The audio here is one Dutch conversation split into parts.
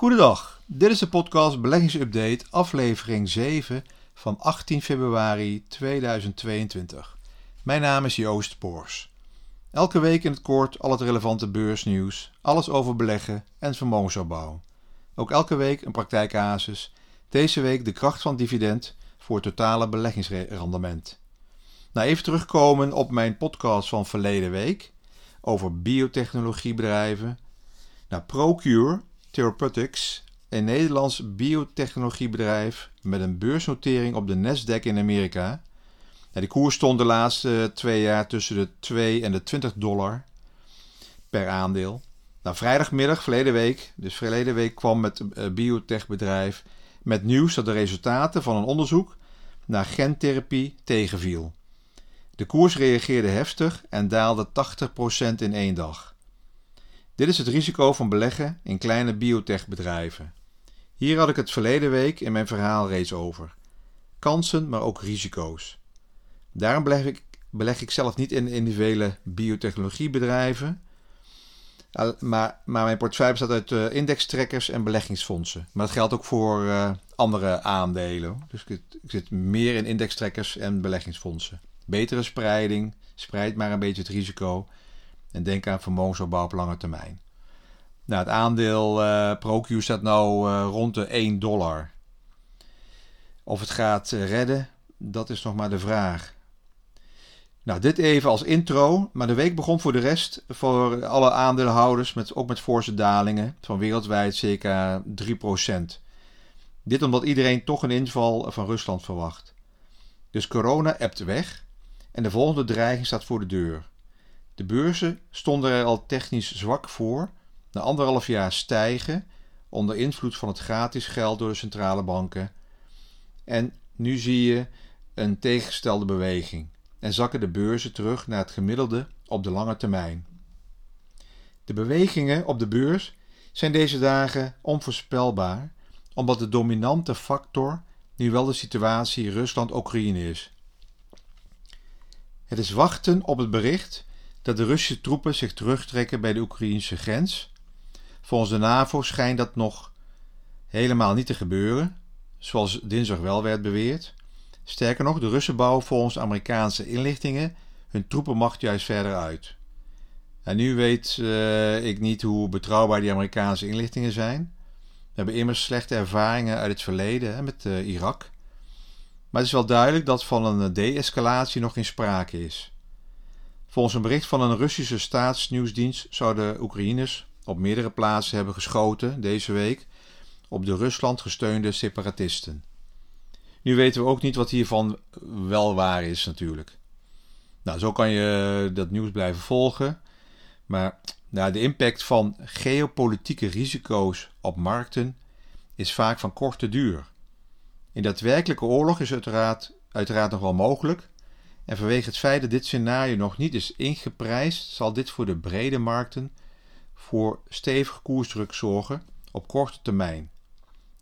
Goedendag, dit is de podcast Beleggingsupdate, aflevering 7 van 18 februari 2022. Mijn naam is Joost Poors. Elke week in het kort al het relevante beursnieuws, alles over beleggen en vermogensopbouw. Ook elke week een praktijkcasus, deze week de kracht van dividend voor het totale beleggingsrendement. Nou, even terugkomen op mijn podcast van verleden week over biotechnologiebedrijven. Nou, Procure Therapeutics, een Nederlands biotechnologiebedrijf met een beursnotering op de Nasdaq in Amerika. Nou, die koers stond de laatste twee jaar tussen de 2 en de 20 dollar per aandeel. Nou, vrijdagmiddag, verleden week, dus verleden week kwam het uh, biotechbedrijf met nieuws dat de resultaten van een onderzoek naar gentherapie tegenviel. De koers reageerde heftig en daalde 80% in één dag. Dit is het risico van beleggen in kleine biotechbedrijven. Hier had ik het verleden week in mijn verhaal reeds over. Kansen, maar ook risico's. Daarom beleg ik, zelf niet in individuele biotechnologiebedrijven, maar, maar mijn portefeuille bestaat uit uh, indextrekkers en beleggingsfondsen. Maar dat geldt ook voor uh, andere aandelen. Dus ik, ik zit meer in indextrekkers en beleggingsfondsen. Betere spreiding, spreid maar een beetje het risico en denk aan vermogensopbouw op lange termijn. Nou, het aandeel uh, staat nu uh, rond de 1 dollar. Of het gaat uh, redden, dat is nog maar de vraag. Nou, dit even als intro, maar de week begon voor de rest voor alle aandeelhouders met, ook met forse dalingen van wereldwijd circa 3%. Dit omdat iedereen toch een inval van Rusland verwacht. Dus corona ebt weg en de volgende dreiging staat voor de deur. De beurzen stonden er al technisch zwak voor, na anderhalf jaar stijgen onder invloed van het gratis geld door de centrale banken. En nu zie je een tegengestelde beweging en zakken de beurzen terug naar het gemiddelde op de lange termijn. De bewegingen op de beurs zijn deze dagen onvoorspelbaar, omdat de dominante factor nu wel de situatie Rusland-Oekraïne is. Het is wachten op het bericht dat de Russische troepen zich terugtrekken bij de Oekraïnse grens. Volgens de NAVO schijnt dat nog helemaal niet te gebeuren, zoals dinsdag wel werd beweerd. Sterker nog, de Russen bouwen volgens Amerikaanse inlichtingen hun troepenmacht juist verder uit. En nu weet uh, ik niet hoe betrouwbaar die Amerikaanse inlichtingen zijn. We hebben immers slechte ervaringen uit het verleden hè, met uh, Irak. Maar het is wel duidelijk dat van een de-escalatie nog geen sprake is. Volgens een bericht van een Russische staatsnieuwsdienst zouden Oekraïners op meerdere plaatsen hebben geschoten deze week op de Rusland gesteunde separatisten. Nu weten we ook niet wat hiervan wel waar is natuurlijk. Nou, zo kan je dat nieuws blijven volgen. Maar nou, de impact van geopolitieke risico's op markten is vaak van korte duur. In daadwerkelijke oorlog is uiteraard, uiteraard nog wel mogelijk. En vanwege het feit dat dit scenario nog niet is ingeprijsd, zal dit voor de brede markten voor stevige koersdruk zorgen op korte termijn.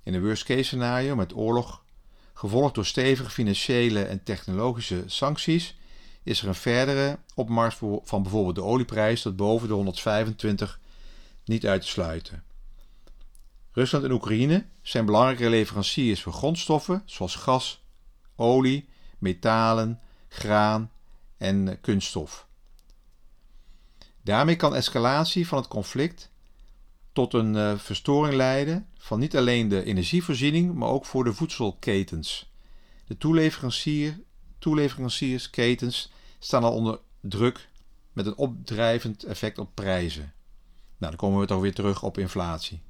In een worst case scenario met oorlog, gevolgd door stevige financiële en technologische sancties, is er een verdere opmars van bijvoorbeeld de olieprijs tot boven de 125 niet uit te sluiten. Rusland en Oekraïne zijn belangrijke leveranciers voor grondstoffen zoals gas, olie, metalen, graan en kunststof. Daarmee kan escalatie van het conflict tot een uh, verstoring leiden van niet alleen de energievoorziening, maar ook voor de voedselketens. De toeleverancier, toeleveranciersketens staan al onder druk met een opdrijvend effect op prijzen. Nou, dan komen we toch weer terug op inflatie.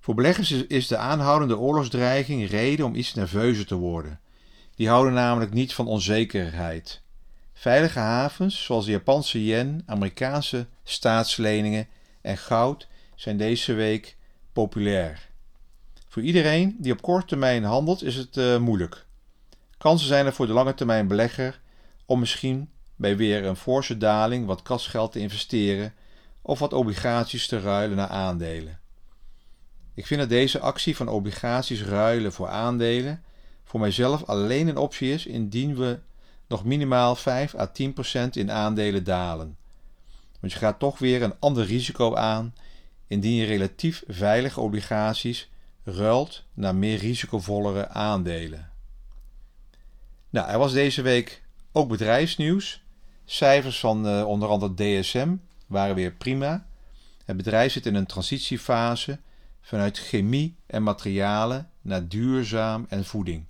Voor beleggers is de aanhoudende oorlogsdreiging reden om iets nerveuzer te worden. Die houden namelijk niet van onzekerheid. Veilige havens zoals de Japanse yen, Amerikaanse staatsleningen en goud zijn deze week populair. Voor iedereen die op korte termijn handelt is het uh, moeilijk. Kansen zijn er voor de lange termijn belegger om misschien bij weer een forse daling wat kasgeld te investeren of wat obligaties te ruilen naar aandelen. Ik vind dat deze actie van obligaties ruilen voor aandelen voor mijzelf alleen een optie is indien we nog minimaal 5 à 10% in aandelen dalen. Want je gaat toch weer een ander risico aan indien je relatief veilige obligaties ruilt naar meer risicovollere aandelen. Nou, er was deze week ook bedrijfsnieuws. Cijfers van uh, onder andere DSM waren weer prima. Het bedrijf zit in een transitiefase vanuit chemie en materialen naar duurzaam en voeding.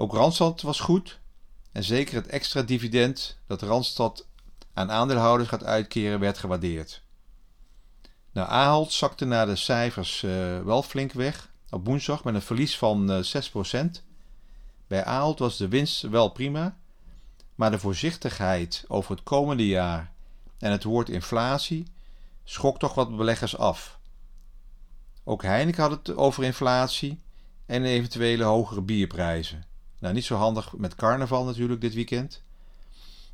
Ook Randstad was goed en zeker het extra dividend dat Randstad aan aandeelhouders gaat uitkeren werd gewaardeerd. Nou, Ahold zakte na de cijfers uh, wel flink weg op woensdag met een verlies van uh, 6%. Bij Ahold was de winst wel prima, maar de voorzichtigheid over het komende jaar en het woord inflatie schok toch wat beleggers af. Ook Heineken had het over inflatie en eventuele hogere bierprijzen. Nou, niet zo handig met carnaval natuurlijk dit weekend.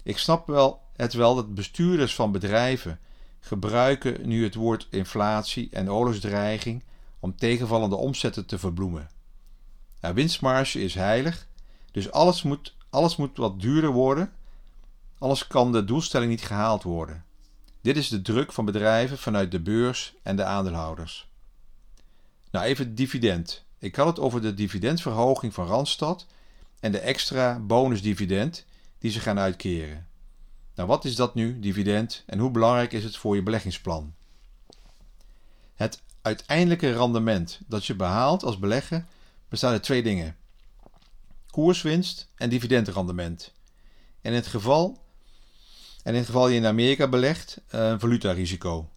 Ik snap wel het wel dat bestuurders van bedrijven gebruiken nu het woord inflatie en oorlogsdreiging om tegenvallende omzetten te verbloemen. Nou, winstmarge is heilig, dus alles moet, alles moet wat duurder worden, anders kan de doelstelling niet gehaald worden. Dit is de druk van bedrijven vanuit de beurs en de aandeelhouders. Nou, even dividend. Ik had het over de dividendverhoging van Randstad en de extra bonusdividend die ze gaan uitkeren. Nou, wat is dat nu, dividend, en hoe belangrijk is het voor je beleggingsplan? Het uiteindelijke rendement dat je behaalt als belegger bestaat uit twee dingen: koerswinst en dividendrendement. En in het geval, en in het geval je in Amerika belegt, een valutarisico.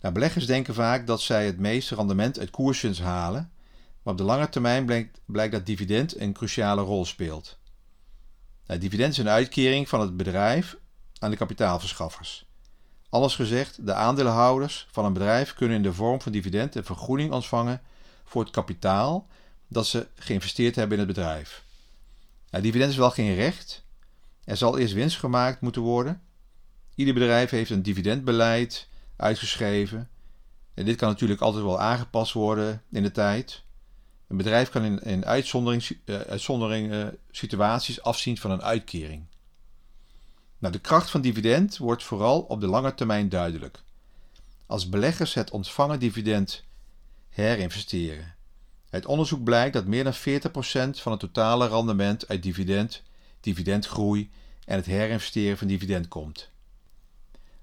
Nou, beleggers denken vaak dat zij het meeste rendement uit koerswinst halen, maar op de lange termijn blijkt, dat dividend een cruciale rol speelt. Nou, dividend is een uitkering van het bedrijf aan de kapitaalverschaffers. Anders gezegd, de aandeelhouders van een bedrijf kunnen in de vorm van dividend een vergoeding ontvangen voor het kapitaal dat ze geïnvesteerd hebben in het bedrijf. Nou, dividend is wel geen recht. Er zal eerst winst gemaakt moeten worden. Ieder bedrijf heeft een dividendbeleid uitgeschreven. En dit kan natuurlijk altijd wel aangepast worden in de tijd. Een bedrijf kan in, in uitzondering, uitzondering uh, situaties afzien van een uitkering. Nou, de kracht van dividend wordt vooral op de lange termijn duidelijk. Als beleggers het ontvangen dividend herinvesteren. Uit onderzoek blijkt dat meer dan 40% van het totale rendement uit dividend, dividendgroei en het herinvesteren van dividend komt.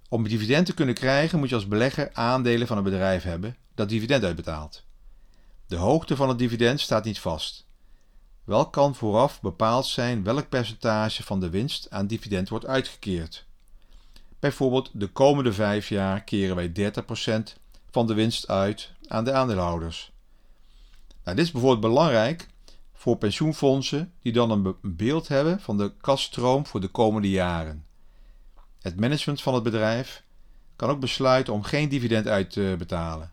Om dividend te kunnen krijgen moet je als belegger aandelen van een bedrijf hebben dat dividend uitbetaalt. De hoogte van het dividend staat niet vast. Wel kan vooraf bepaald zijn welk percentage van de winst aan dividend wordt uitgekeerd. Bijvoorbeeld de komende vijf jaar keren wij 30% van de winst uit aan de aandeelhouders. Nou, dit is bijvoorbeeld belangrijk voor pensioenfondsen die dan een beeld hebben van de kaststroom voor de komende jaren. Het management van het bedrijf kan ook besluiten om geen dividend uit te betalen.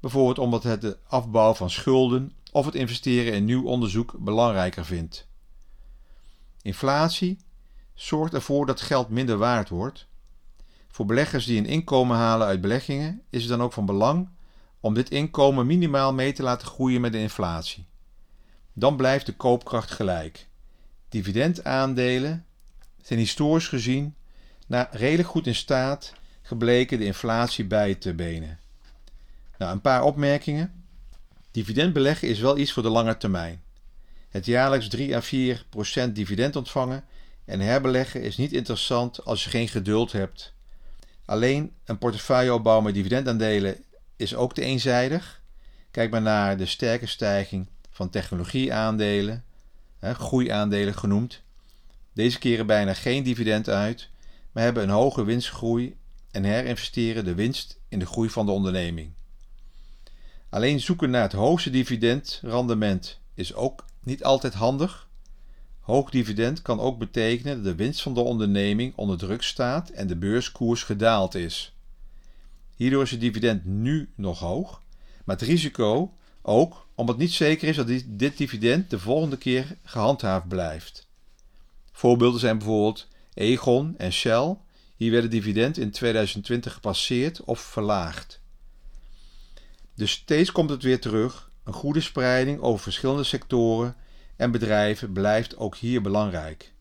Bijvoorbeeld omdat het de afbouw van schulden of het investeren in nieuw onderzoek belangrijker vindt. Inflatie zorgt ervoor dat geld minder waard wordt. Voor beleggers die een inkomen halen uit beleggingen is het dan ook van belang om dit inkomen minimaal mee te laten groeien met de inflatie. Dan blijft de koopkracht gelijk. Dividendaandelen zijn historisch gezien naar redelijk goed in staat gebleken de inflatie bij te benen. Nou, een paar opmerkingen. Dividend beleggen is wel iets voor de lange termijn. Het jaarlijks 3 à 4 procent dividend ontvangen en herbeleggen is niet interessant als je geen geduld hebt. Alleen een portefeuille opbouwen met dividendaandelen is ook te eenzijdig. Kijk maar naar de sterke stijging van technologieaandelen, groeiaandelen genoemd. Deze keren bijna geen dividend uit, maar hebben een hoge winstgroei en herinvesteren de winst in de groei van de onderneming. Alleen zoeken naar het hoogste dividendrendement is ook niet altijd handig. Hoog dividend kan ook betekenen dat de winst van de onderneming onder druk staat en de beurskoers gedaald is. Hierdoor is het dividend nu nog hoog, maar het risico ook omdat niet zeker is dat dit dividend de volgende keer gehandhaafd blijft. Voorbeelden zijn bijvoorbeeld Egon en Shell. Hier werd het dividend in 2020 gepasseerd of verlaagd. Dus steeds komt het weer terug. Een goede spreiding over verschillende sectoren en bedrijven blijft ook hier belangrijk.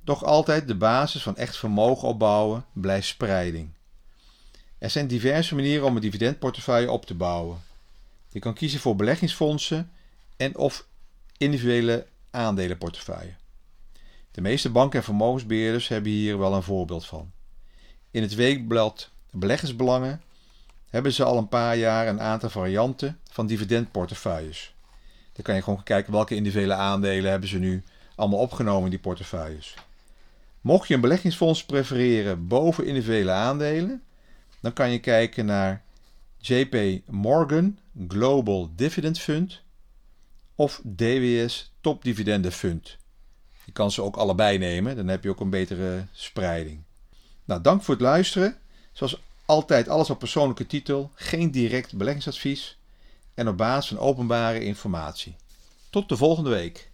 Doch altijd de basis van echt vermogen opbouwen blijft spreiding. Er zijn diverse manieren om een dividendportefeuille op te bouwen. Je kan kiezen voor beleggingsfondsen en of individuele aandelenportefeuille. De meeste banken en vermogensbeheerders hebben hier wel een voorbeeld van. In het weekblad Beleggersbelangen hebben ze al een paar jaar een aantal varianten van dividendportefeuilles. Dan kan je gewoon kijken welke individuele aandelen hebben ze nu allemaal opgenomen in die portefeuilles. Mocht je een beleggingsfonds prefereren boven individuele aandelen, dan kan je kijken naar JP Morgan Global Dividend Fund of DWS Top Dividende Fund. Je kan ze ook allebei nemen, dan heb je ook een betere spreiding. Nou, dank voor het luisteren. Zoals altijd alles op persoonlijke titel, geen direct beleggingsadvies en op basis van openbare informatie. Tot de volgende week.